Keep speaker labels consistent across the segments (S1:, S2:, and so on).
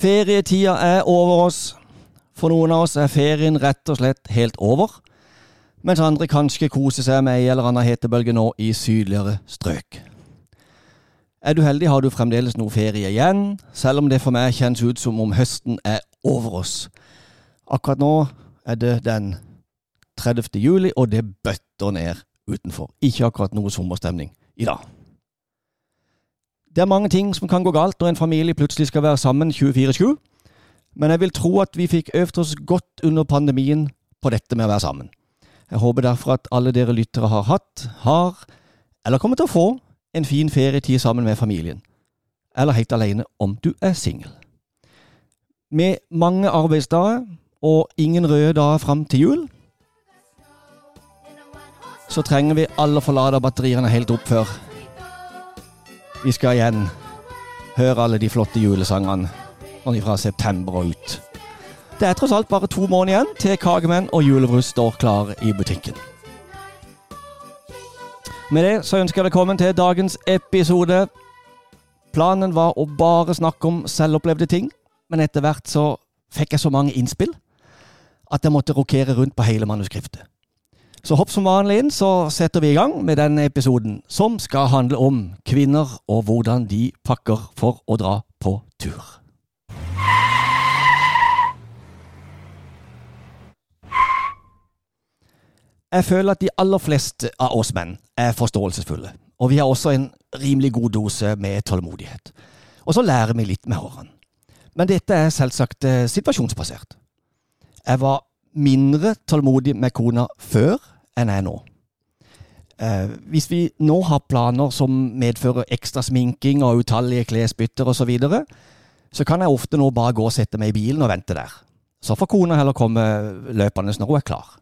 S1: Ferietida er over oss. For noen av oss er ferien rett og slett helt over, mens andre kanskje koser seg med ei eller annen hetebølge nå i sydligere strøk. Er du heldig, har du fremdeles noe ferie igjen, selv om det for meg kjennes ut som om høsten er over oss. Akkurat nå er det den 30. juli, og det bøtter ned utenfor. Ikke akkurat noe sommerstemning i dag. Det er mange ting som kan gå galt når en familie plutselig skal være sammen 24-7, men jeg vil tro at vi fikk øvd oss godt under pandemien på dette med å være sammen. Jeg håper derfor at alle dere lyttere har hatt, har, eller kommer til å få en fin ferietid sammen med familien. Eller helt alene om du er singel. Med mange arbeidsdager og ingen røde dager fram til jul, så trenger vi alle få batteriene helt opp før vi skal igjen høre alle de flotte julesangene fra september og ut. Det er tross alt bare to måneder igjen til Kagemenn og julebrus står klar i butikken. Med det så ønsker jeg velkommen til dagens episode. Planen var å bare snakke om selvopplevde ting, men etter hvert så fikk jeg så mange innspill at jeg måtte rokere rundt på hele manuskriptet. Så hopp som vanlig inn, så setter vi i gang med denne episoden, som skal handle om kvinner og hvordan de pakker for å dra på tur. Jeg føler at de aller fleste av oss menn er forståelsesfulle, og vi har også en rimelig god dose med tålmodighet. Og så lærer vi litt med årene. Men dette er selvsagt eh, situasjonsbasert. Jeg var mindre tålmodig med kona før enn jeg er nå. Eh, hvis vi nå har planer som medfører ekstra sminking og utallige klesbytter osv., så, videre, så kan jeg ofte nå bare gå og sette meg i bilen og vente der. Så får kona heller komme løpende når hun er klar.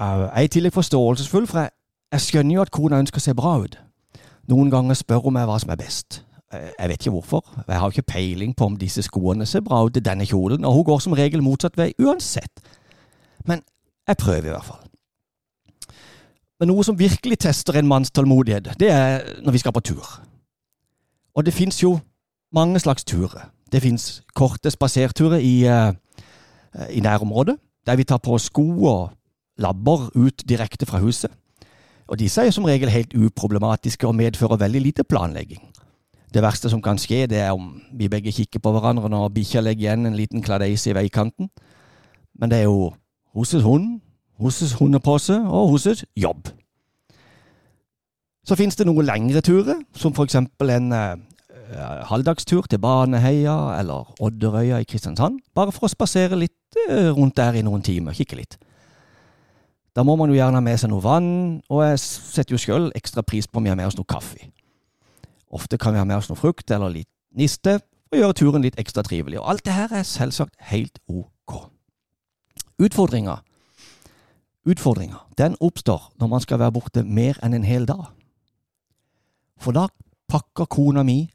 S1: Eh, jeg er i tillegg forståelsesfull, for jeg, jeg skjønner jo at kona ønsker å se bra ut. Noen ganger spør hun meg hva som er best. Eh, jeg vet ikke hvorfor. Jeg har ikke peiling på om disse skoene ser bra ut i denne kjolen, og hun går som regel motsatt vei uansett. Men jeg prøver i hvert fall. Men noe som virkelig tester en manns tålmodighet, det er når vi skal på tur. Og det fins jo mange slags turer. Det fins korte spaserturer i, uh, i nærområdet, der vi tar på sko og labber ut direkte fra huset. Og disse er som regel helt uproblematiske og medfører veldig lite planlegging. Det verste som kan skje, det er om vi begge kikker på hverandre når bikkja legger igjen en liten kladeis i veikanten. Men det er jo hos hund, hos hundepose og hos jobb. Så finnes det noen lengre turer, som for eksempel en eh, halvdagstur til Baneheia eller Odderøya i Kristiansand, bare for å spasere litt eh, rundt der i noen timer, kikke litt. Da må man jo gjerne ha med seg noe vann, og jeg setter jo sjøl ekstra pris på om vi har med oss noe kaffe. Ofte kan vi ha med oss noe frukt eller litt niste, og gjøre turen litt ekstra trivelig. Og alt det her er selvsagt helt ok. Utfordringa Utfordringa oppstår når man skal være borte mer enn en hel dag. For da pakker kona mi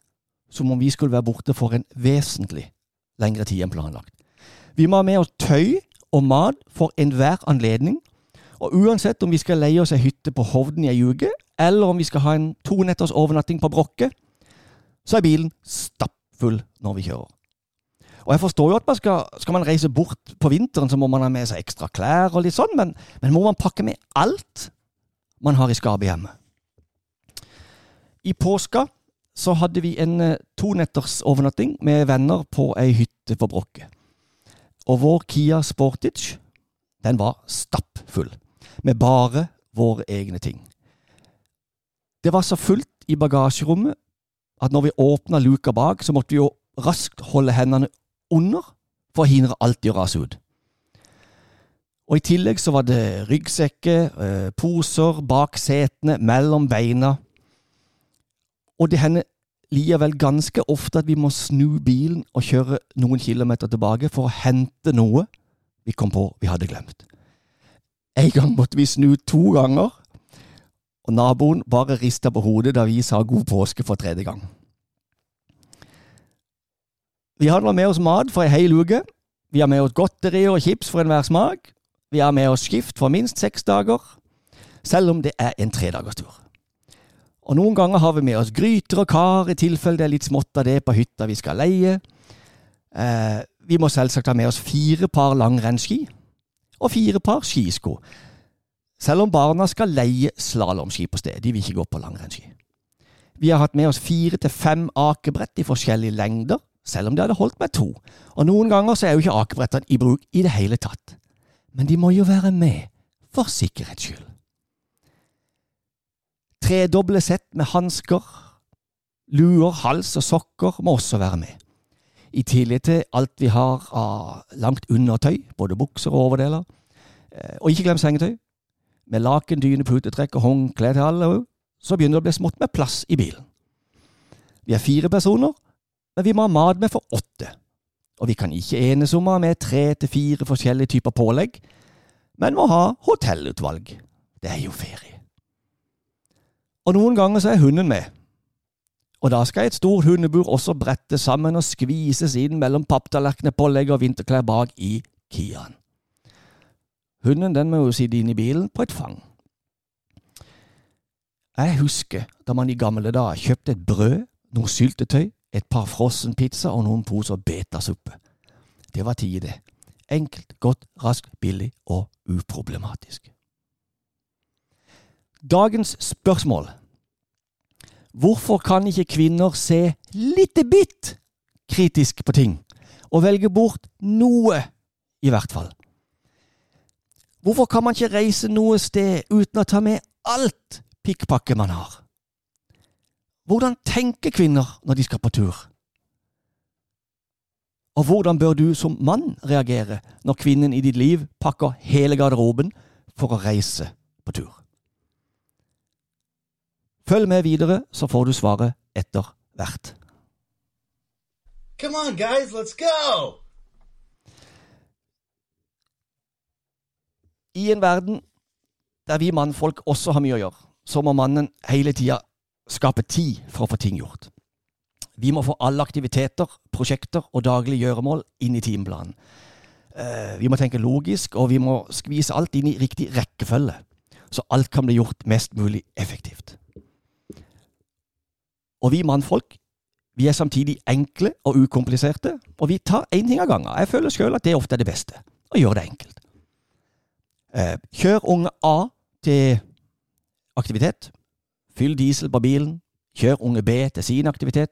S1: som om vi skulle være borte for en vesentlig lengre tid enn planlagt. Vi må ha med oss tøy og mat for enhver anledning, og uansett om vi skal leie oss ei hytte på Hovden i ei uke, eller om vi skal ha en to netters overnatting på Brokke, så er bilen stappfull når vi kjører. Og jeg forstår jo at man skal, skal man reise bort på vinteren, så må man ha med seg ekstra klær og litt sånn, men, men må man pakke med alt man har i skapet hjemme? I påska så hadde vi en eh, tonetters overnatting med venner på ei hytte på Brokke. Og vår Kia Sportage, den var stappfull, med bare våre egne ting. Det var så fullt i bagasjerommet at når vi åpna luka bak, så måtte vi jo raskt holde hendene under for å hindre alt i å rase ut. Og I tillegg så var det ryggsekker, eh, poser bak setene, mellom beina. Og det hender likevel ganske ofte at vi må snu bilen og kjøre noen kilometer tilbake for å hente noe vi kom på vi hadde glemt. En gang måtte vi snu to ganger, og naboen bare rista på hodet da vi sa god påske for tredje gang. Vi handler med oss mat for ei hel uke. Vi har med oss godteri og chips for enhver smak. Vi har med oss skift for minst seks dager, selv om det er en tredagerstur. Og noen ganger har vi med oss gryter og kar i tilfelle det er litt smått av det på hytta vi skal leie. Eh, vi må selvsagt ha med oss fire par langrennsski og fire par skisko. Selv om barna skal leie slalåmski på sted. De vil ikke gå på langrennsski. Vi har hatt med oss fire til fem akebrett i forskjellige lengder, selv om det hadde holdt med to. Og noen ganger så er jo ikke akebrettene i bruk i det hele tatt. Men de må jo være med, for sikkerhets skyld. Tredoble sett med hansker, luer, hals og sokker må også være med. I tillegg til alt vi har av langt undertøy, både bukser og overdeler. Eh, og ikke glem sengetøy. Med laken, dyne, putetrekk og håndkle til alle, så begynner det å bli smått med plass i bilen. Vi er fire personer, men vi må ha mat med for åtte. Og vi kan ikke enes om å ha med tre til fire forskjellige typer pålegg, men må ha hotellutvalg. Det er jo ferie. Og noen ganger så er hunden med. Og da skal et stort hundebur også brettes sammen og skvises inn mellom papptallerkener, pålegg og vinterklær bak i Kiaen. Hunden den må jo sitte inne i bilen på et fang. Jeg husker da man i gamle dager kjøpte et brød, noe syltetøy, et par frossenpizza og noen poser betasuppe. Det var tid, det. Enkelt, godt, raskt, billig og uproblematisk. Dagens spørsmål Hvorfor kan ikke kvinner se lite bitt kritisk på ting, og velge bort noe, i hvert fall? Hvorfor kan man ikke reise noe sted uten å ta med alt pikkpakket man har? Hvordan tenker kvinner når de skal på tur? Og hvordan bør du som mann reagere når kvinnen i ditt liv pakker hele garderoben for å reise på tur? Følg med videre, så får du svaret etter hvert.
S2: Come on, guys, let's go!
S1: I en verden der vi mannfolk også har mye å gjøre, så må mannen hele tida skape tid for å få ting gjort. Vi må få alle aktiviteter, prosjekter og daglige gjøremål inn i timeplanen. Eh, vi må tenke logisk, og vi må skvise alt inn i riktig rekkefølge, så alt kan bli gjort mest mulig effektivt. Og vi mannfolk vi er samtidig enkle og ukompliserte, og vi tar én ting av gangen. Jeg føler sjøl at det ofte er det beste, å gjøre det enkelt. Eh, kjør unge A til aktivitet. Fyll diesel på bilen. Kjør unge B til sin aktivitet.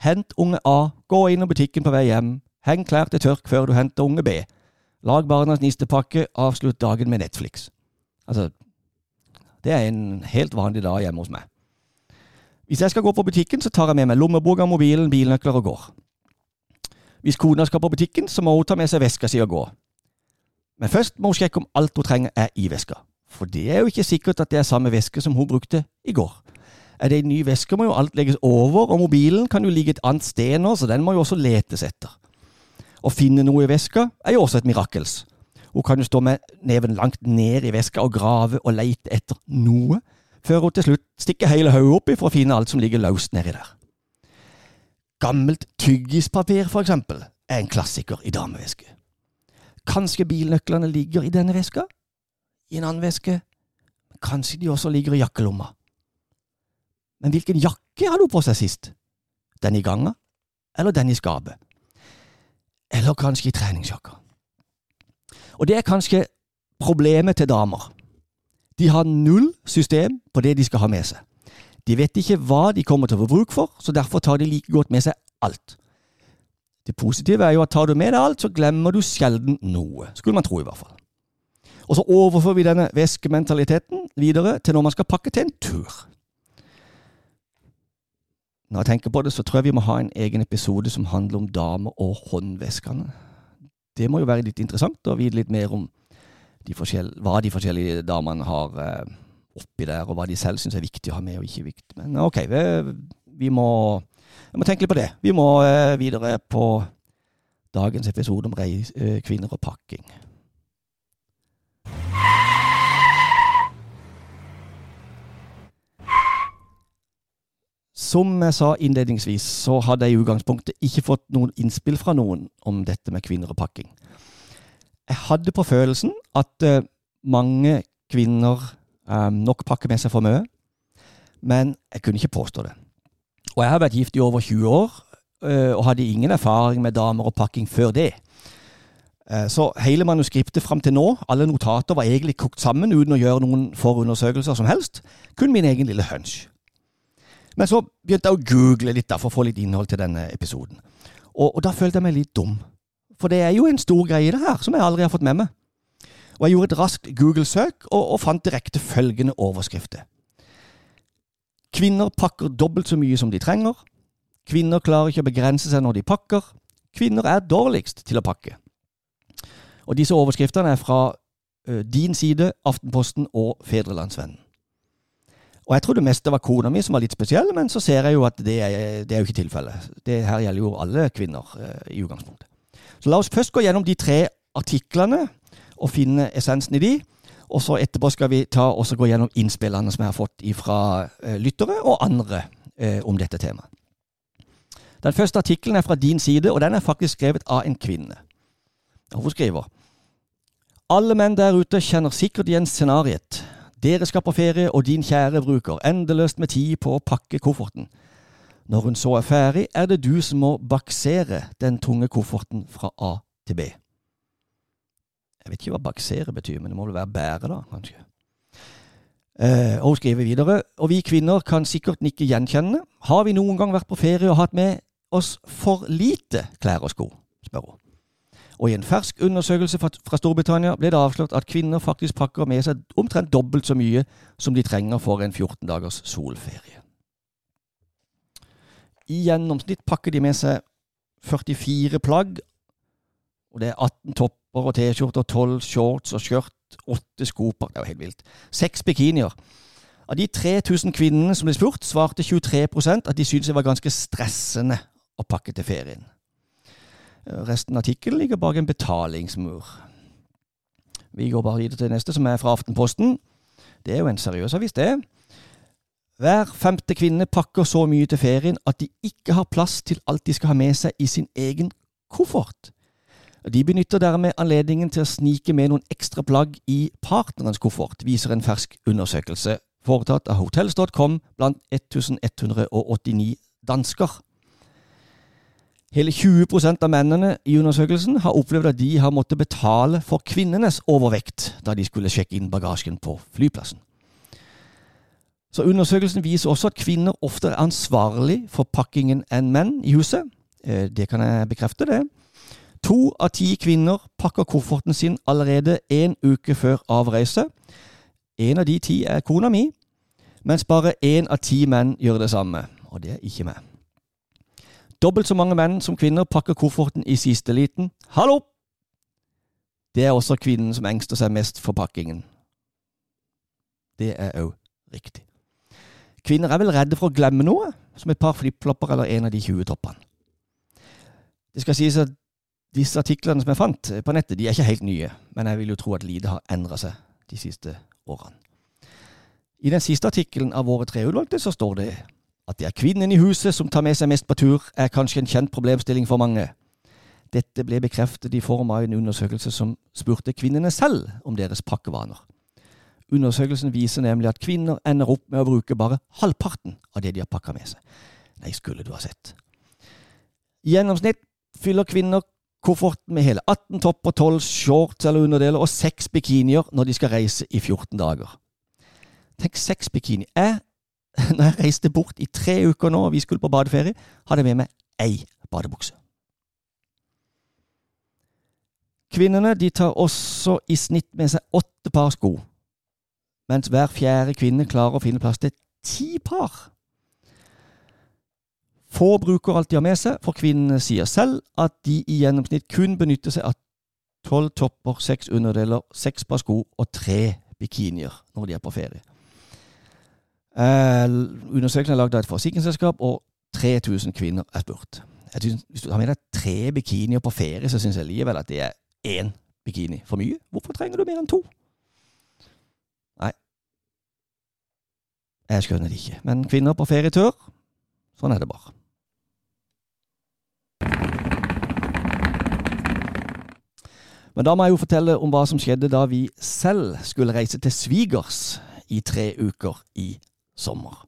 S1: Hent unge A, gå innom butikken på vei hjem. Heng klær til tørk før du henter unge B. Lag barnas nistepakke, avslutt dagen med Netflix. Altså, det er en helt vanlig dag hjemme hos meg. Hvis jeg skal gå på butikken, så tar jeg med meg lommeboka, mobilen, bilnøkler og går. Hvis kona skal på butikken, så må hun ta med seg veska si og gå. Men først må hun sjekke om alt hun trenger er i veska. For det er jo ikke sikkert at det er samme veske som hun brukte i går. Er det en ny veske, må jo alt legges over, og mobilen kan jo ligge et annet sted nå, så den må jo også letes etter. Å finne noe i veska er jo også et mirakels. Hun kan jo stå med neven langt ned i veska og grave og leite etter noe, før hun til slutt stikker hele hodet oppi for å finne alt som ligger løst nedi der. Gammelt tyggispapir, for eksempel, er en klassiker i dameveske. Kanskje bilnøklene ligger i denne veska? I en annen veske? Kanskje de også ligger i jakkelomma? Men hvilken jakke hadde hun på seg sist? Den i ganga? Eller den i skapet? Eller kanskje i treningsjakka? Og det er kanskje problemet til damer. De har null system på det de skal ha med seg. De vet ikke hva de kommer til å få bruk for, så derfor tar de like godt med seg alt. Det positive er jo at tar du med deg alt, så glemmer du sjelden noe. Skulle man tro, i hvert fall. Og så overfører vi denne veskementaliteten videre til når man skal pakke til en tur. Når jeg tenker på det, så tror jeg vi må ha en egen episode som handler om damer og håndveskene. Det må jo være litt interessant å vite litt mer om de hva de forskjellige damene har eh, oppi der, og hva de selv syns er viktig å ha med og ikke viktig. Men ok, vi, vi må, vi må tenke litt på det. Vi må eh, videre på dagens episode om reis, eh, kvinner og pakking. Som jeg sa innledningsvis, så hadde jeg i utgangspunktet ikke fått noen innspill fra noen om dette med kvinner og pakking. Jeg hadde på følelsen at uh, mange kvinner nok pakker med seg for mye, men jeg kunne ikke påstå det. Og jeg har vært gift i over 20 år, eh, og hadde ingen erfaring med damer og pakking før det. Eh, Så hele manuskriptet fram til nå, alle notater, var egentlig kokt sammen uten å gjøre noen forundersøkelser som helst. Kun min egen lille hunch. Men så begynte jeg å google litt da, for å få litt innhold til denne episoden. Og, og da følte jeg meg litt dum. For det er jo en stor greie, det her, som jeg aldri har fått med meg. Og jeg gjorde et raskt Google-søk, og, og fant direkte følgende overskrifter. Kvinner pakker dobbelt så mye som de trenger. Kvinner klarer ikke å begrense seg når de pakker. Kvinner er dårligst til å pakke. Og disse overskriftene er fra uh, din side, Aftenposten og Fedrelandsvennen. Og jeg trodde mest det var kona mi som var litt spesiell, men så ser jeg jo at det er, det er jo ikke tilfellet. Det her gjelder jo alle kvinner uh, i utgangspunktet. Så la oss først gå gjennom de tre artiklene og finne essensen i de. Og så etterpå skal vi ta og gå gjennom innspillene som jeg har fått fra lyttere og andre ø, om dette temaet. Den første artikkelen er fra din side, og den er faktisk skrevet av en kvinne. Og Hun skriver Alle menn der ute kjenner sikkert igjen scenarioet. Dere skal på ferie, og din kjære bruker endeløst med tid på å pakke kofferten. Når hun så er ferdig, er det du som må baksere den tunge kofferten fra A til B. Jeg vet ikke hva baksere betyr, men det må vel være bære, da, kanskje. Eh, og hun skriver videre, og vi kvinner kan sikkert nikke gjenkjennende. Har vi noen gang vært på ferie og hatt med oss for lite klær og sko? spør hun. Og i en fersk undersøkelse fra Storbritannia ble det avslørt at kvinner faktisk pakker med seg omtrent dobbelt så mye som de trenger for en 14 dagers solferie. I gjennomsnitt pakker de med seg 44 plagg, og det er 18 topper og T-skjorter, 12 shorts og skjørt, 8 skoper. Det er jo helt vilt. 6 bikinier. Av de 3000 kvinnene som ble spurt, svarte 23% at de syntes det var ganske stressende å pakke til ferien. Resten av artikkelen ligger bak en betalingsmur. Vi går bare videre til neste, som er fra Aftenposten. Det er jo en seriøs avis, det. Hver femte kvinne pakker så mye til ferien at de ikke har plass til alt de skal ha med seg i sin egen koffert. De benytter dermed anledningen til å snike med noen ekstra plagg i partnerens koffert, viser en fersk undersøkelse foretatt av hotels.com blant 1189 dansker. Hele 20% av mennene i undersøkelsen har opplevd at de har måttet betale for kvinnenes overvekt da de skulle sjekke inn bagasjen på flyplassen. Så Undersøkelsen viser også at kvinner ofte er ansvarlig for pakkingen enn menn i huset. Eh, Det kan jeg bekrefte, det. To av ti kvinner pakker kofferten sin allerede en uke før avreise. En av de ti er kona mi, mens bare én av ti menn gjør det samme. Og det er ikke meg. Dobbelt så mange menn som kvinner pakker kofferten i siste liten. Hallo! Det er også kvinnen som engster seg mest for pakkingen. Det er òg riktig. Kvinner er vel redde for å glemme noe, som et par flipflopper eller en av de 20 toppene. Det skal sies at disse artiklene som jeg fant på nettet, de er ikke helt nye, men jeg vil jo tro at lite har endra seg de siste årene. I den siste artikkelen av våre tre utvalgte så står det at det er kvinnen i huset som tar med seg mest på tur, er kanskje en kjent problemstilling for mange. Dette ble bekreftet i form av en undersøkelse som spurte kvinnene selv om deres pakkevaner. Undersøkelsen viser nemlig at kvinner ender opp med å bruke bare halvparten av det de har pakka med seg. Nei, skulle du ha sett. I gjennomsnitt fyller kvinner kofferten med hele 18 topper, 12 shorts eller underdeler og 6 bikinier når de skal reise i 14 dager. Tenk 6 bikini. Jeg, når jeg reiste bort i tre uker nå og vi skulle på badeferie, hadde jeg med meg ei badebukse. Kvinnene de tar også i snitt med seg åtte par sko, mens hver fjerde kvinne klarer å finne plass til ti par. Få bruker alt de har med seg, for kvinnene sier selv at de i gjennomsnitt kun benytter seg av tolv topper, seks underdeler, seks par sko og tre bikinier når de er på ferie. Eh, undersøkelsen er lagd av et forsikringsselskap, og 3000 kvinner er spurt. Synes, hvis du har med deg tre bikinier på ferie, så syns jeg likevel at det er én bikini for mye. Hvorfor trenger du mer enn to? Nei. Jeg skjønner det ikke. Men kvinner på ferietur, sånn er det bare. Men da må jeg jo fortelle om hva som skjedde da vi selv skulle reise til svigers i tre uker i sommer.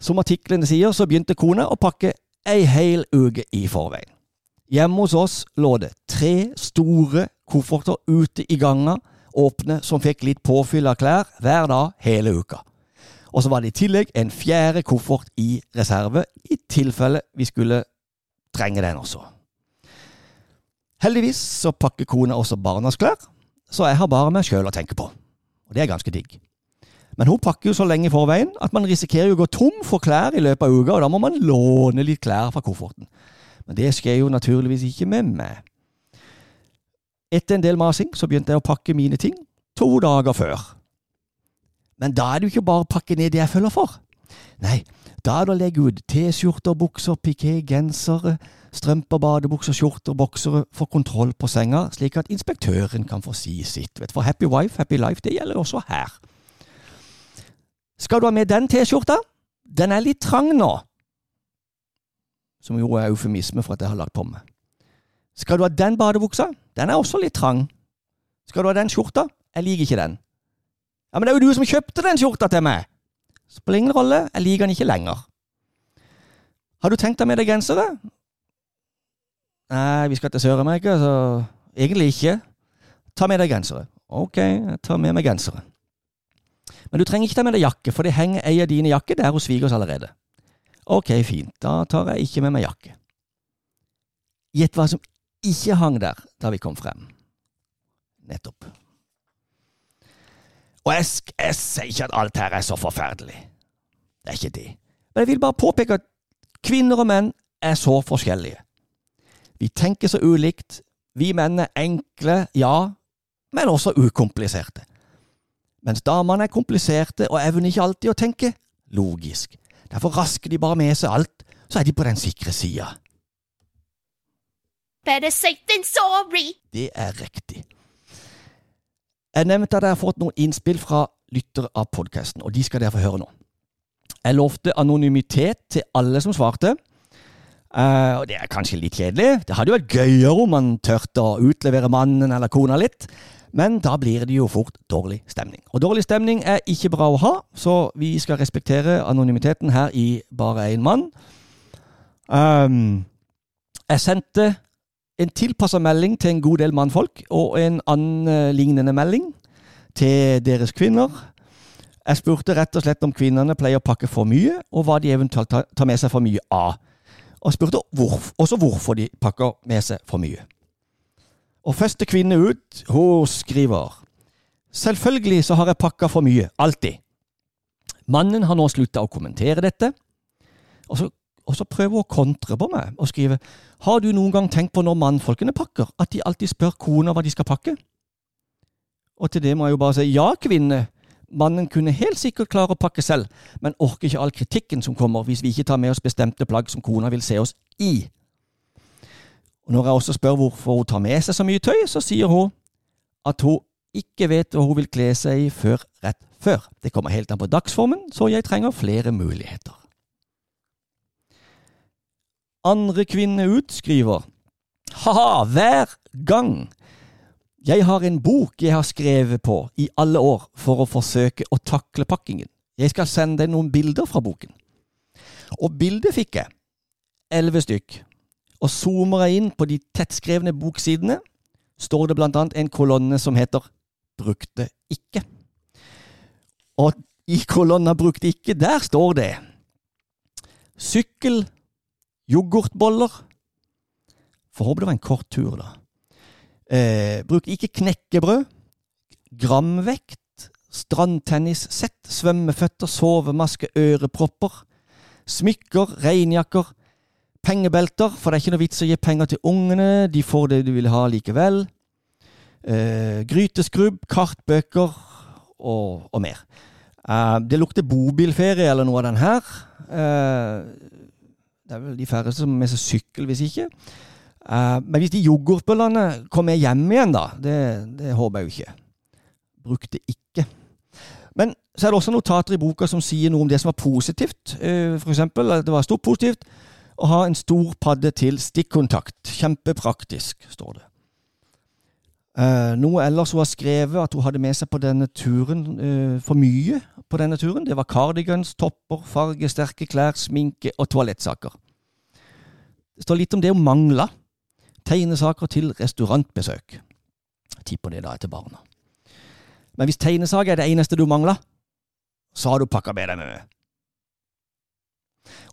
S1: Som artiklene sier, så begynte kona å pakke ei hel uke i forveien. Hjemme hos oss lå det tre store kofferter ute i ganga, åpne, som fikk litt påfyll av klær hver dag hele uka. Og så var det i tillegg en fjerde koffert i reserve, i tilfelle vi skulle trenge den også. Heldigvis så pakker kona også barnas klær, så jeg har bare meg sjøl å tenke på. Og det er ganske digg. Men hun pakker jo så lenge i forveien at man risikerer jo å gå tom for klær i løpet av uka, og da må man låne litt klær fra kofferten. Men det skjer jo naturligvis ikke med meg. Etter en del masing så begynte jeg å pakke mine ting to dager før. Men da er det jo ikke bare å pakke ned det jeg følger for. Nei, da er det å legge ut T-skjorter, bukser, piké, gensere, strømper, badebukser, skjorter, boksere får kontroll på senga, slik at inspektøren kan få si sitt. For happy wife, happy life, det gjelder også her. Skal du ha med den T-skjorta? Den er litt trang nå. Som jo er eufemisme for at jeg har lagt på meg. Skal du ha den badebuksa? Den er også litt trang. Skal du ha den skjorta? Jeg liker ikke den. Ja, men det er jo du som kjøpte den skjorta til meg! Spiller ingen rolle, jeg liker den ikke lenger. Har du tenkt deg med deg gensere? Nei, vi skal til Sør-Amerika, så egentlig ikke. Ta med deg gensere. Ok, jeg tar med meg gensere. Men du trenger ikke ta med deg jakke, for det henger ei av dine jakker der hos svigers allerede. Ok, fint, da tar jeg ikke med meg jakke. Gjett hva som ikke hang der da vi kom frem. Nettopp. Og jeg, sier ikke at alt her er så forferdelig. Det er ikke det. Men jeg vil bare påpeke at kvinner og menn er så forskjellige. Vi tenker så ulikt. Vi menn er enkle, ja, men også ukompliserte. Mens damene er kompliserte og evner ikke alltid å tenke logisk. Derfor rasker de bare med seg alt, så er de på den sikre sida.
S3: Better safe than sorry.
S1: Det er riktig. Jeg nevnte at jeg har fått noen innspill fra lyttere av podkasten, og de skal dere få høre nå. Jeg lovte anonymitet til alle som svarte. Uh, og Det er kanskje litt kjedelig. Det hadde jo vært gøyere om man turte å utlevere mannen eller kona litt, men da blir det jo fort dårlig stemning. Og dårlig stemning er ikke bra å ha, så vi skal respektere anonymiteten her i Bare én mann. Um, jeg sendte en tilpassa melding til en god del mannfolk, og en annen lignende melding til deres kvinner. Jeg spurte rett og slett om kvinnene pleier å pakke for mye, og hva de eventuelt tar med seg for mye av. Og spurte hvorf, også hvorfor de pakker med seg for mye. Og første kvinne ut, hun skriver Selvfølgelig så har jeg pakka for mye, alltid. Mannen har nå slutta å kommentere dette, og så og så prøver hun å kontre på meg og skrive Har du noen gang tenkt på når mannfolkene pakker, at de alltid spør kona hva de skal pakke? Og til det må jeg jo bare si ja, kvinne. Mannen kunne helt sikkert klare å pakke selv, men orker ikke all kritikken som kommer hvis vi ikke tar med oss bestemte plagg som kona vil se oss i. Og Når jeg også spør hvorfor hun tar med seg så mye tøy, så sier hun at hun ikke vet hva hun vil kle seg i før rett før. Det kommer helt an på dagsformen, så jeg trenger flere muligheter. Andre kvinne ut skriver Ha-ha, hver gang! Jeg har en bok jeg har skrevet på i alle år for å forsøke å takle pakkingen. Jeg skal sende deg noen bilder fra boken. Og bildet fikk jeg. Elleve stykk. Og zoomer jeg inn på de tettskrevne boksidene, står det blant annet en kolonne som heter Brukte ikke. Og i kolonna Brukte ikke, der står det Sykkel yoghurtboller. Får håpe det var en kort tur, da. Eh, bruk ikke knekkebrød. Gramvekt. Strandtennissett. Svømmeføtter. Sovemaske. Ørepropper. Smykker. Regnjakker. Pengebelter, for det er ikke noe vits å gi penger til ungene. De får det du vil ha likevel. Eh, gryteskrubb, kartbøker og, og mer. Eh, det lukter bobilferie eller noe av den her. Eh, det er vel de færreste som har med seg sykkel, hvis ikke. Uh, men hvis de yoghurtbøllene kommer hjem igjen, da, det, det, håper jeg jo ikke. Brukte ikke. Men så er det også notater i boka som sier noe om det som var positivt. Uh, for eksempel, det var stort positivt å ha en stor padde til stikkontakt. Kjempepraktisk, står det. Uh, noe ellers hun har skrevet at hun hadde med seg på denne turen for mye på denne turen, det var cardigans, topper, fargesterke klær, sminke og toalettsaker. Det står litt om det hun mangla. Tegnesaker til restaurantbesøk. Tipper det da er til barna. Men hvis tegnesaker er det eneste du mangler, så har du pakka med deg mye.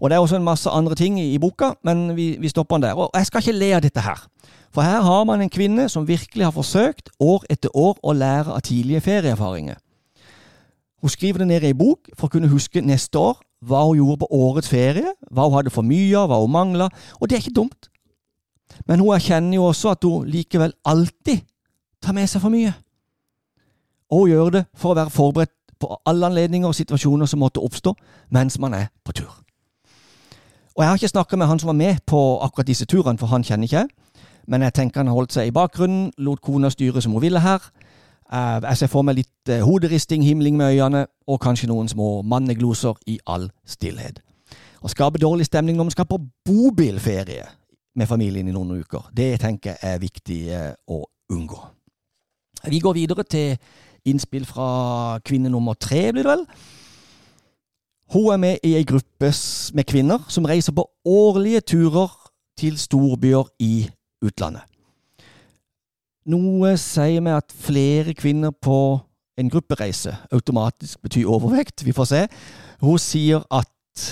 S1: Og Det er også en masse andre ting i boka, men vi, vi stopper den der. Og Jeg skal ikke le av dette her. For her har man en kvinne som virkelig har forsøkt år etter år å lære av tidlige ferieerfaringer. Hun skriver det ned i bok for å kunne huske neste år hva hun gjorde på årets ferie, hva hun hadde for mye av, hva hun mangla, og det er ikke dumt. Men hun erkjenner jo også at hun likevel alltid tar med seg for mye. Og hun gjør det for å være forberedt på alle anledninger og situasjoner som måtte oppstå mens man er på tur. Og Jeg har ikke snakka med han som var med på akkurat disse turene, for han kjenner ikke jeg. Men jeg tenker han holdt seg i bakgrunnen, lot kona styre som hun ville her. Eh, Jeg ser for meg litt eh, hoderisting, himling med øynene, og kanskje noen små mannegloser i all stillhet. Å skape dårlig stemning når man skal på bobilferie med familien i noen uker, det tenker jeg er viktig eh, å unngå. Vi går videre til innspill fra kvinne nummer tre, blir det vel. Hun er med i ei gruppe med kvinner som reiser på årlige turer til storbyer i utlandet. Noe sier meg at flere kvinner på en gruppereise automatisk betyr overvekt. Vi får se. Hun sier at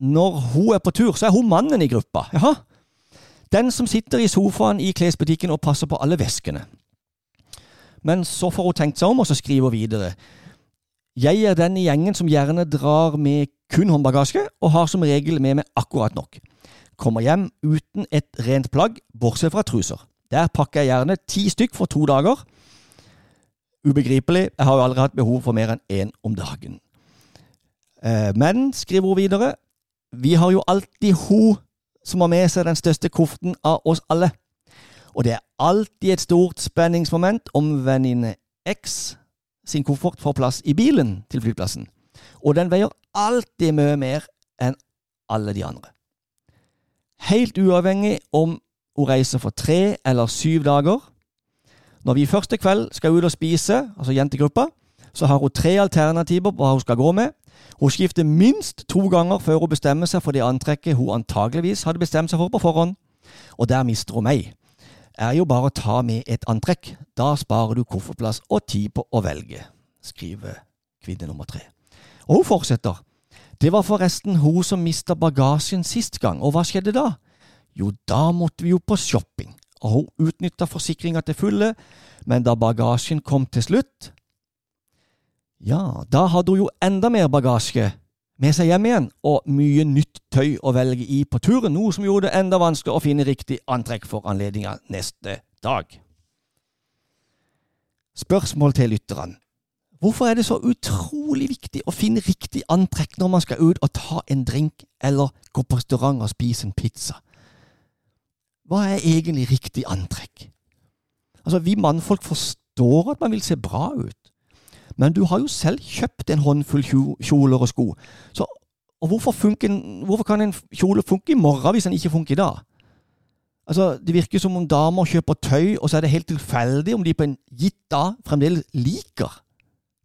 S1: når hun er på tur, så er hun mannen i gruppa. Jaha. Den som sitter i sofaen i klesbutikken og passer på alle veskene. Men så får hun tenkt seg om, og så skriver hun videre. Jeg er den i gjengen som gjerne drar med kun håndbagasje, og har som regel med meg akkurat nok. Kommer hjem uten et rent plagg, bortsett fra truser. Der pakker jeg gjerne ti stykk for to dager. Ubegripelig, jeg har jo aldri hatt behov for mer enn én om dagen. Eh, Men, skriver hun videre, vi har jo alltid hun som har med seg den største kofferten av oss alle. Og det er alltid et stort spenningsmoment om venninne X sin koffert får plass i bilen til flyplassen. Og den veier alltid mye mer enn alle de andre. Helt uavhengig om hun reiser for tre eller syv dager. Når vi første kveld skal ut og spise, altså jentegruppa, så har hun tre alternativer på hva hun skal gå med. Hun skifter minst to ganger før hun bestemmer seg for det antrekket hun antageligvis hadde bestemt seg for på forhånd. Og der mister hun meg. Er jo bare å ta med et antrekk. Da sparer du koffertplass og tid på å velge, skriver kvinne nummer tre. Og hun fortsetter. Det var forresten hun som mista bagasjen sist gang, og hva skjedde da? Jo, da måtte vi jo på shopping, og hun utnytta forsikringa til fulle, men da bagasjen kom til slutt, ja, da hadde hun jo enda mer bagasje med seg hjem igjen, og mye nytt tøy å velge i på turen, noe som gjorde det enda vanskeligere å finne riktig antrekk for anledninga neste dag. Spørsmål til lytterne. Hvorfor er det så utrolig viktig å finne riktig antrekk når man skal ut og ta en drink eller gå på restaurant og spise en pizza? Hva er egentlig riktig antrekk? Altså, Vi mannfolk forstår at man vil se bra ut, men du har jo selv kjøpt en håndfull kjoler og sko, så og hvorfor, funker, hvorfor kan en kjole funke i morgen hvis den ikke funker i dag? Altså, Det virker som om damer kjøper tøy, og så er det helt tilfeldig om de på en gitt dag fremdeles liker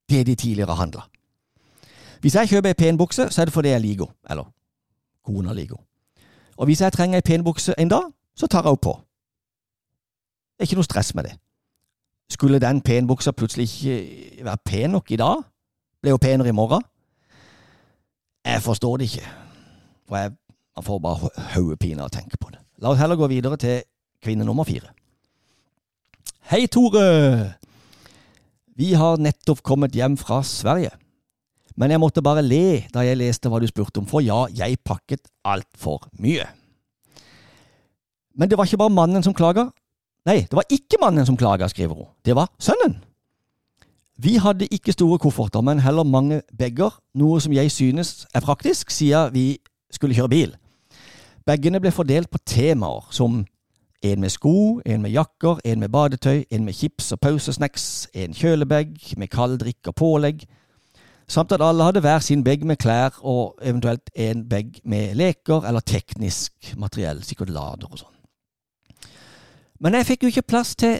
S1: det de tidligere handla. Hvis jeg kjøper ei pen bukse, så er det fordi jeg liker henne. Eller kona liker henne. Og hvis jeg trenger ei pen bukse en dag, så tar jeg henne på. Det er ikke noe stress med det. Skulle den penbuksa plutselig ikke være pen nok i dag, ble hun penere i morgen? Jeg forstår det ikke. For jeg man får bare hodepine av å tenke på det. La oss heller gå videre til kvinne nummer fire. Hei, Tore! Vi har nettopp kommet hjem fra Sverige. Men jeg måtte bare le da jeg leste hva du spurte om, for ja, jeg pakket altfor mye. Men det var ikke bare mannen som klaga. Nei, det var ikke mannen som klaga, skriver hun. Det var sønnen. Vi hadde ikke store kofferter, men heller mange bager, noe som jeg synes er praktisk, siden vi skulle kjøre bil. Bagene ble fordelt på temaer, som en med sko, en med jakker, en med badetøy, en med chips og pausesnacks, en kjølebag med kald drikk og pålegg, samt at alle hadde hver sin bag med klær og eventuelt en bag med leker eller teknisk materiell, sikkert lader og sånn. Men jeg fikk jo ikke plass til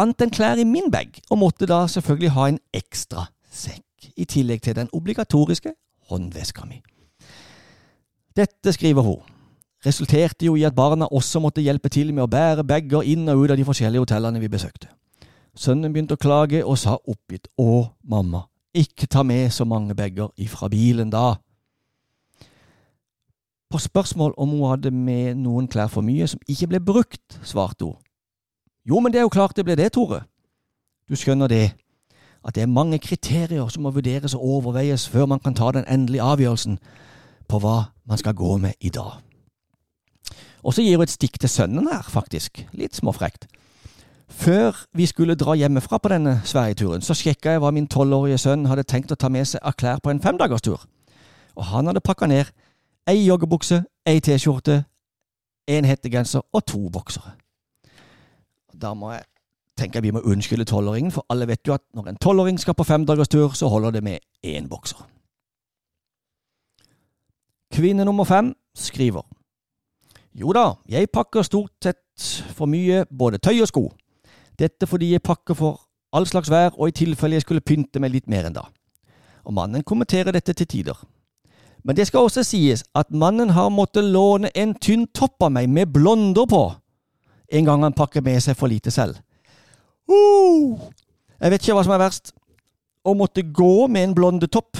S1: annet enn klær i min bag, og måtte da selvfølgelig ha en ekstra sekk, i tillegg til den obligatoriske håndveska mi. Dette skriver hun. resulterte jo i at barna også måtte hjelpe til med å bære bager inn og ut av de forskjellige hotellene vi besøkte. Sønnen begynte å klage og sa oppgitt Å, mamma, ikke ta med så mange bager ifra bilen da. På spørsmål om hun hadde med noen klær for mye som ikke ble brukt, svarte hun. Jo, men det er jo klart det ble det, Tore. Du skjønner det, at det er mange kriterier som må vurderes og overveies før man kan ta den endelige avgjørelsen på hva man skal gå med i dag. Og så gir hun et stikk til sønnen her, faktisk. Litt småfrekt. Før vi skulle dra hjemmefra på denne Sverigeturen, så sjekka jeg hva min tolvårige sønn hadde tenkt å ta med seg av klær på en femdagerstur. Og han hadde pakka ned ei joggebukse, ei T-skjorte, en hettegenser og to boksere. Da må jeg tenke vi må unnskylde tolvåringen, for alle vet jo at når en tolvåring skal på femdagerstur, så holder det med én bokser. Kvinne nummer fem skriver Jo da, jeg pakker stort sett for mye både tøy og sko. Dette fordi jeg pakker for all slags vær, og i tilfelle jeg skulle pynte meg litt mer enn da. Og mannen kommenterer dette til tider. Men det skal også sies at mannen har måttet låne en tynn topp av meg med blonder på, en gang han pakker med seg for lite selv. Uh, jeg vet ikke hva som er verst, å måtte gå med en blondetopp,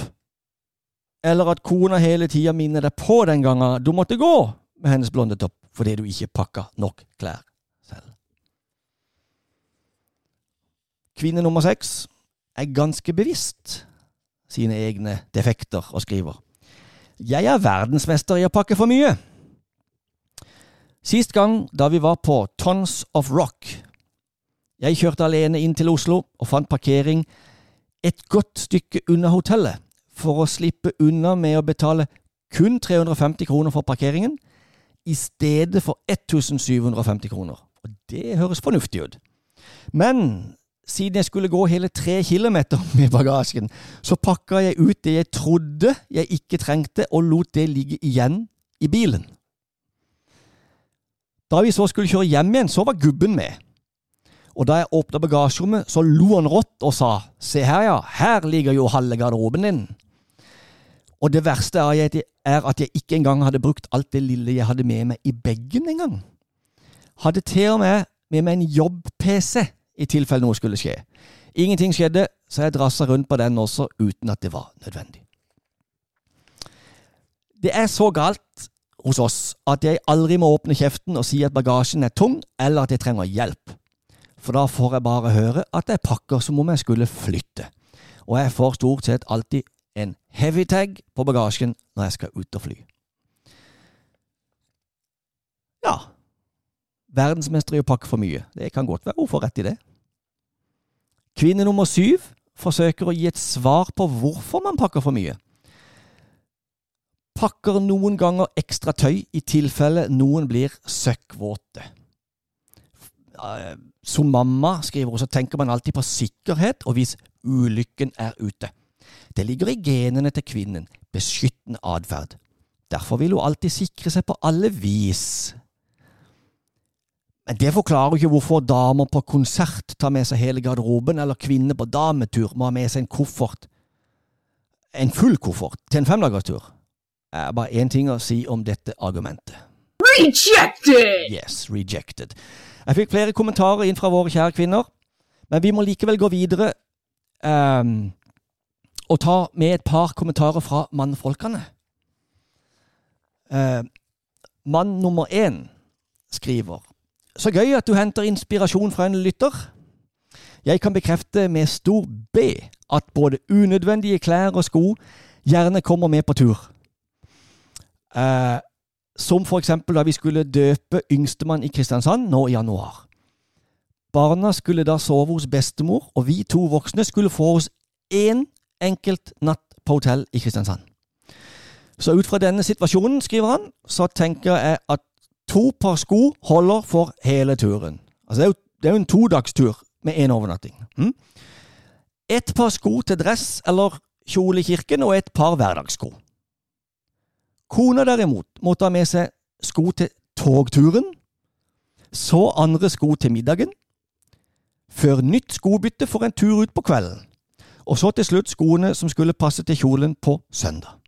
S1: eller at kona hele tida minner deg på den gangen du måtte gå med hennes blondetopp fordi du ikke pakka nok klær selv. Kvinne nummer seks er ganske bevisst sine egne defekter og skriver. Jeg er verdensmester i å pakke for mye. Sist gang da vi var på Tons of Rock. Jeg kjørte alene inn til Oslo og fant parkering et godt stykke unna hotellet for å slippe unna med å betale kun 350 kroner for parkeringen i stedet for 1750 kroner. Og det høres fornuftig ut. Men siden jeg skulle gå hele tre kilometer med bagasjen, så pakka jeg ut det jeg trodde jeg ikke trengte, og lot det ligge igjen i bilen. Da vi så skulle kjøre hjem igjen, så var gubben med. Og da jeg åpna bagasjerommet, så lo han rått og sa se her, ja, her ligger jo halve garderoben din. Og det verste er at jeg ikke engang hadde brukt alt det lille jeg hadde med meg i bagen engang. Hadde til og med med meg en jobb-PC i tilfelle noe skulle skje. Ingenting skjedde, så jeg drassa rundt på den også uten at det var nødvendig. Det er så galt hos oss at jeg aldri må åpne kjeften og si at bagasjen er tung, eller at jeg trenger hjelp. For da får jeg bare høre at jeg pakker som om jeg skulle flytte. Og jeg får stort sett alltid en heavy tag på bagasjen når jeg skal ut og fly. Ja, verdensmester i å pakke for mye. Det kan godt være hun får rett i det. Kvinne nummer syv forsøker å gi et svar på hvorfor man pakker for mye. Pakker noen ganger ekstra tøy i tilfelle noen blir søkkvåte. Som mamma, skriver hun, så tenker man alltid på sikkerhet og hvis ulykken er ute. Det ligger i genene til kvinnen, beskyttende atferd. Derfor vil hun alltid sikre seg på alle vis. Det forklarer ikke hvorfor damer på konsert tar med seg hele garderoben, eller kvinner på dametur må ha med seg en koffert, en full koffert, til en femdagerstur. Det er bare én ting å si om dette argumentet.
S3: Rejected!
S1: Yes, rejected. Jeg fikk flere kommentarer inn fra våre kjære kvinner, men vi må likevel gå videre um, og ta med et par kommentarer fra mannfolkene. Uh, mann nummer én skriver så gøy at du henter inspirasjon fra en lytter. Jeg kan bekrefte med stor B at både unødvendige klær og sko gjerne kommer med på tur. Eh, som for eksempel da vi skulle døpe yngstemann i Kristiansand nå i januar. Barna skulle da sove hos bestemor, og vi to voksne skulle få oss én enkelt natt på hotell i Kristiansand. Så ut fra denne situasjonen, skriver han, så tenker jeg at To par sko holder for hele turen. Altså, det er jo, det er jo en todagstur med én overnatting. Mm? Et par sko til dress eller kjole i kirken, og et par hverdagssko. Kona derimot måtte ha med seg sko til togturen, så andre sko til middagen, før nytt skobytte for en tur ut på kvelden, og så til slutt skoene som skulle passe til kjolen på søndag.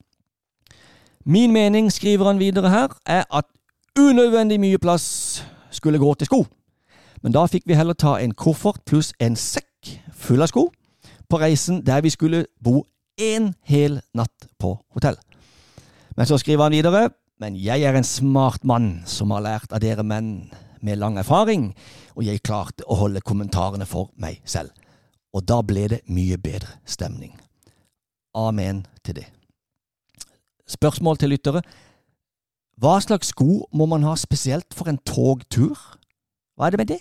S1: Min mening, skriver han videre her, er at unødvendig mye plass skulle gå til sko. Men da fikk vi heller ta en koffert pluss en sekk full av sko på reisen der vi skulle bo en hel natt på hotell. Men så skriver han videre, men jeg er en smart mann som har lært av dere menn med lang erfaring, og jeg klarte å holde kommentarene for meg selv. Og da ble det mye bedre stemning. Amen til det. Spørsmål til lyttere. Hva slags sko må man ha spesielt for en togtur? Hva er det med det?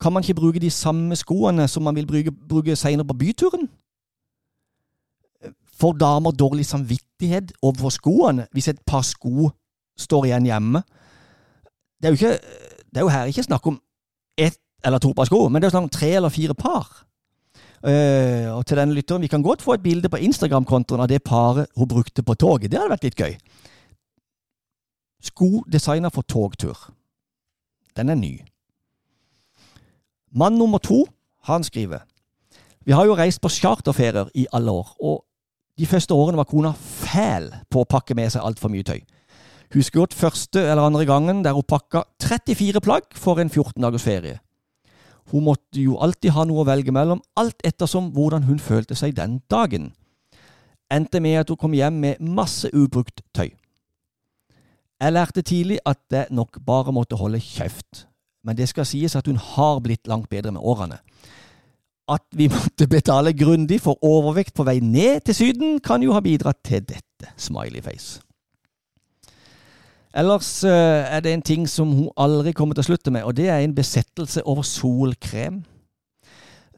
S1: Kan man ikke bruke de samme skoene som man vil bruke, bruke senere på byturen? Får damer dårlig samvittighet overfor skoene hvis et par sko står igjen hjemme? Det er jo, ikke, det er jo her ikke snakk om ett eller to par sko, men det er snakk om tre eller fire par. Uh, og til denne lytteren, Vi kan godt få et bilde på Instagram-kontoen av det paret hun brukte på toget. Det hadde vært litt gøy. Sko designa for togtur. Den er ny. Mann nummer to, han skriver Vi har jo reist på charterferier i alle år, og de første årene var kona fæl på å pakke med seg altfor mye tøy. Husker godt første eller andre gangen der hun pakka 34 plagg for en 14 dagers ferie. Hun måtte jo alltid ha noe å velge mellom, alt ettersom hvordan hun følte seg den dagen. Endte med at hun kom hjem med masse ubrukt tøy. Jeg lærte tidlig at det nok bare måtte holde kjeft, men det skal sies at hun har blitt langt bedre med årene. At vi måtte betale grundig for overvekt på vei ned til Syden, kan jo ha bidratt til dette. Smiley face. Ellers uh, er det en ting som hun aldri kommer til å slutte med, og det er en besettelse over solkrem.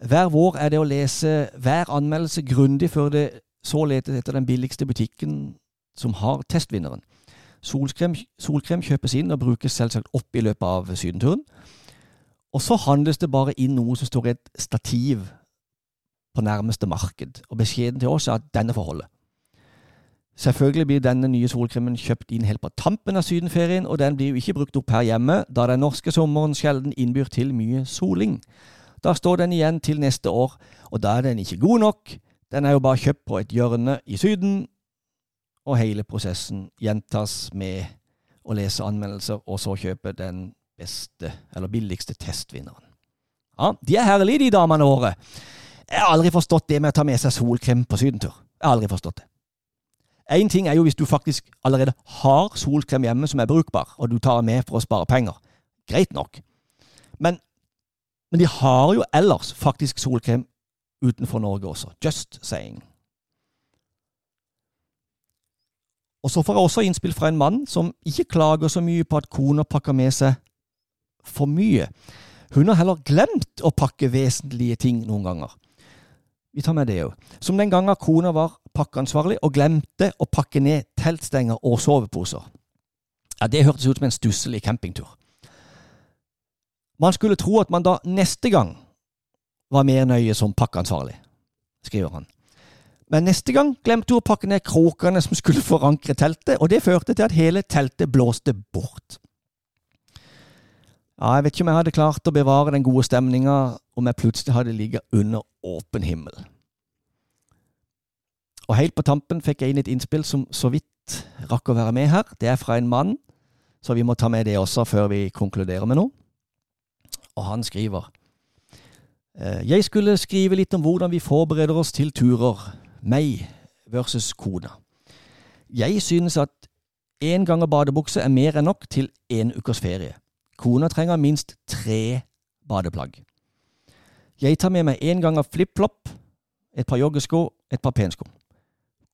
S1: Hver vår er det å lese hver anmeldelse grundig før det så letes etter den billigste butikken som har testvinneren. Solkrem, solkrem kjøpes inn og brukes selvsagt opp i løpet av sydenturen. Og så handles det bare inn noe som står i et stativ på nærmeste marked, og beskjeden til oss er at denne får holde. Selvfølgelig blir denne nye solkremen kjøpt inn helt på tampen av sydenferien, og den blir jo ikke brukt opp her hjemme, da den norske sommeren sjelden innbyr til mye soling. Da står den igjen til neste år, og da er den ikke god nok. Den er jo bare kjøpt på et hjørne i Syden, og hele prosessen gjentas med å lese anmeldelser, og så kjøpe den beste eller billigste testvinneren. Ja, de er herlige, de damene våre. Jeg har aldri forstått det med å ta med seg solkrem på sydentur. Jeg har aldri forstått det. Én ting er jo hvis du faktisk allerede har solkrem hjemme som er brukbar, og du tar med for å spare penger. Greit nok. Men, men de har jo ellers faktisk solkrem utenfor Norge også. Just saying. Og så får jeg også innspill fra en mann som ikke klager så mye på at kona pakker med seg for mye. Hun har heller glemt å pakke vesentlige ting noen ganger. Vi tar med det òg. Som den gangen kona var pakkeansvarlig og glemte å pakke ned teltstenger og soveposer. Ja, Det hørtes ut som en stusslig campingtur. Man skulle tro at man da neste gang var mer nøye som pakkeansvarlig, skriver han. Men neste gang glemte hun å pakke ned krokene som skulle forankre teltet, og det førte til at hele teltet blåste bort. Ja, jeg vet ikke om jeg hadde klart å bevare den gode stemninga om jeg plutselig hadde ligget under åpen himmel. Og helt på tampen fikk jeg inn et innspill som så vidt rakk å være med her. Det er fra en mann, så vi må ta med det også før vi konkluderer med noe. Og han skriver «Eh, Jeg skulle skrive litt om hvordan vi forbereder oss til turer, meg versus kona. Jeg synes at én gang badebukse er mer enn nok til én ukers ferie. Kona trenger minst tre badeplagg. Jeg tar med meg én gang av flip-flop, et par joggesko, et par pensko.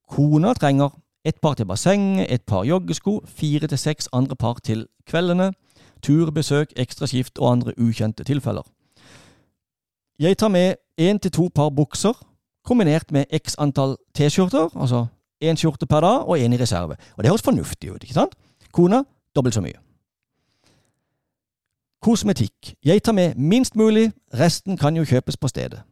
S1: Kona trenger et par til bassenget, et par joggesko, fire til seks andre par til kveldene, tur, besøk, ekstra skift og andre ukjente tilfeller. Jeg tar med én til to par bukser, kombinert med x antall T-skjorter, altså én skjorte per dag og én i reserve. Og det høres fornuftig ut, ikke sant? Kona dobbelt så mye. Kosmetikk. Jeg tar med minst mulig, resten kan jo kjøpes på stedet.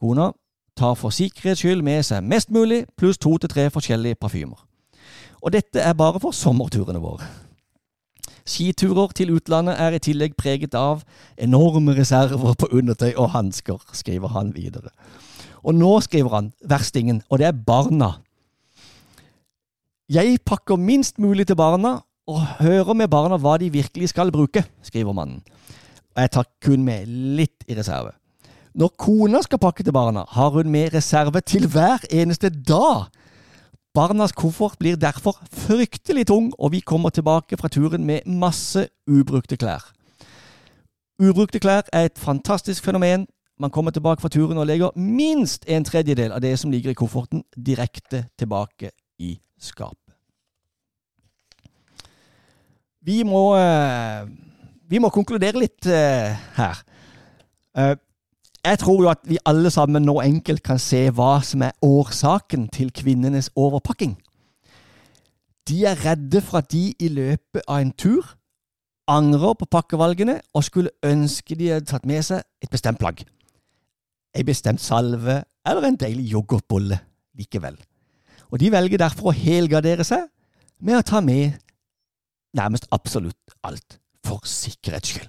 S1: Kona tar for sikkerhets skyld med seg mest mulig, pluss to til tre forskjellige parfymer. Og dette er bare for sommerturene våre. Skiturer til utlandet er i tillegg preget av enorme reserver på undertøy og hansker, skriver han videre. Og nå skriver han verstingen, og det er barna. Jeg pakker minst mulig til barna, og hører med barna hva de virkelig skal bruke, skriver mannen. Og jeg tar kun med litt i reserve. Når kona skal pakke til barna, har hun med reserve til hver eneste dag. Barnas koffert blir derfor fryktelig tung, og vi kommer tilbake fra turen med masse ubrukte klær. Ubrukte klær er et fantastisk fenomen. Man kommer tilbake fra turen og legger minst en tredjedel av det som ligger i kofferten, direkte tilbake i skapet. Vi må, eh, vi må konkludere litt eh, her. Eh, jeg tror jo at vi alle sammen nå enkelt kan se hva som er årsaken til kvinnenes overpakking. De er redde for at de i løpet av en tur angrer på pakkevalgene og skulle ønske de hadde tatt med seg et bestemt plagg. En bestemt salve eller en deilig yoghurtbolle likevel. Og de velger derfor å helgardere seg med å ta med nærmest absolutt alt, for sikkerhets skyld.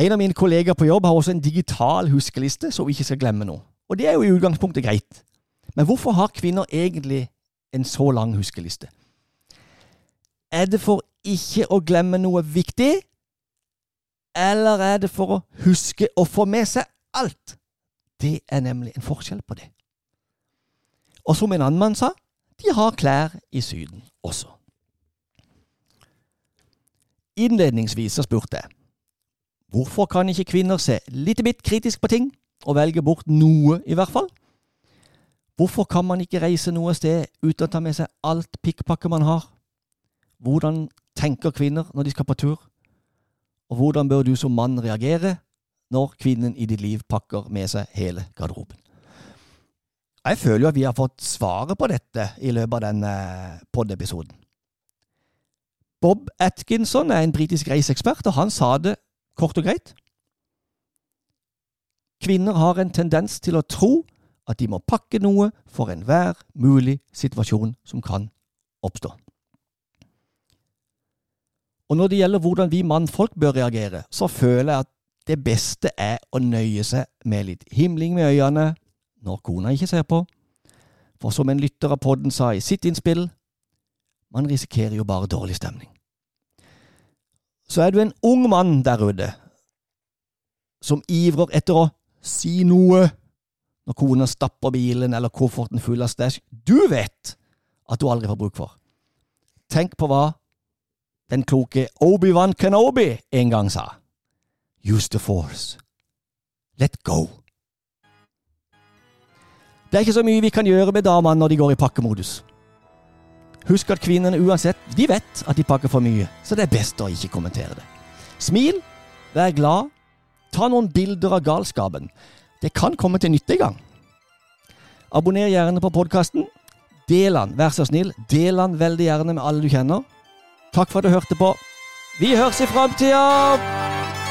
S1: En av mine kollegaer på jobb har også en digital huskeliste, så vi ikke skal glemme noe. Og det er jo i utgangspunktet greit. Men hvorfor har kvinner egentlig en så lang huskeliste? Er det for ikke å glemme noe viktig, eller er det for å huske å få med seg alt? Det er nemlig en forskjell på det. Og som en annen mann sa, de har klær i Syden også. Innledningsvis så spurte jeg hvorfor kan ikke kvinner se litt bitt kritisk på ting, og velge bort noe, i hvert fall? Hvorfor kan man ikke reise noe sted uten å ta med seg alt pikkpakket man har? Hvordan tenker kvinner når de skal på tur? Og hvordan bør du som mann reagere når kvinnen i ditt liv pakker med seg hele garderoben? Jeg føler jo at vi har fått svaret på dette i løpet av denne pod-episoden. Bob Atkinson er en britisk reiseekspert, og han sa det kort og greit. Kvinner har en tendens til å tro at de må pakke noe for enhver mulig situasjon som kan oppstå. Og når det gjelder hvordan vi mannfolk bør reagere, så føler jeg at det beste er å nøye seg med litt himling med øynene når kona ikke ser på. For som en lytter av podden sa i sitt innspill, man risikerer jo bare dårlig stemning. Så er du en ung mann der ute som ivrer etter å si noe når kona stapper bilen eller kofferten full av stæsj du vet at du aldri får bruk for. Tenk på hva den kloke Obi-Wan Kenobi en gang sa. Use the force. Let go. Det er ikke så mye vi kan gjøre med damene når de går i pakkemodus. Husk at kvinnene uansett, de vet at de pakker for mye, så det er best å ikke kommentere det. Smil, vær glad, ta noen bilder av galskapen. Det kan komme til nytte en gang. Abonner gjerne på podkasten. Del den, vær så snill. Del den veldig gjerne med alle du kjenner. Takk for at du hørte på. Vi høres i framtida!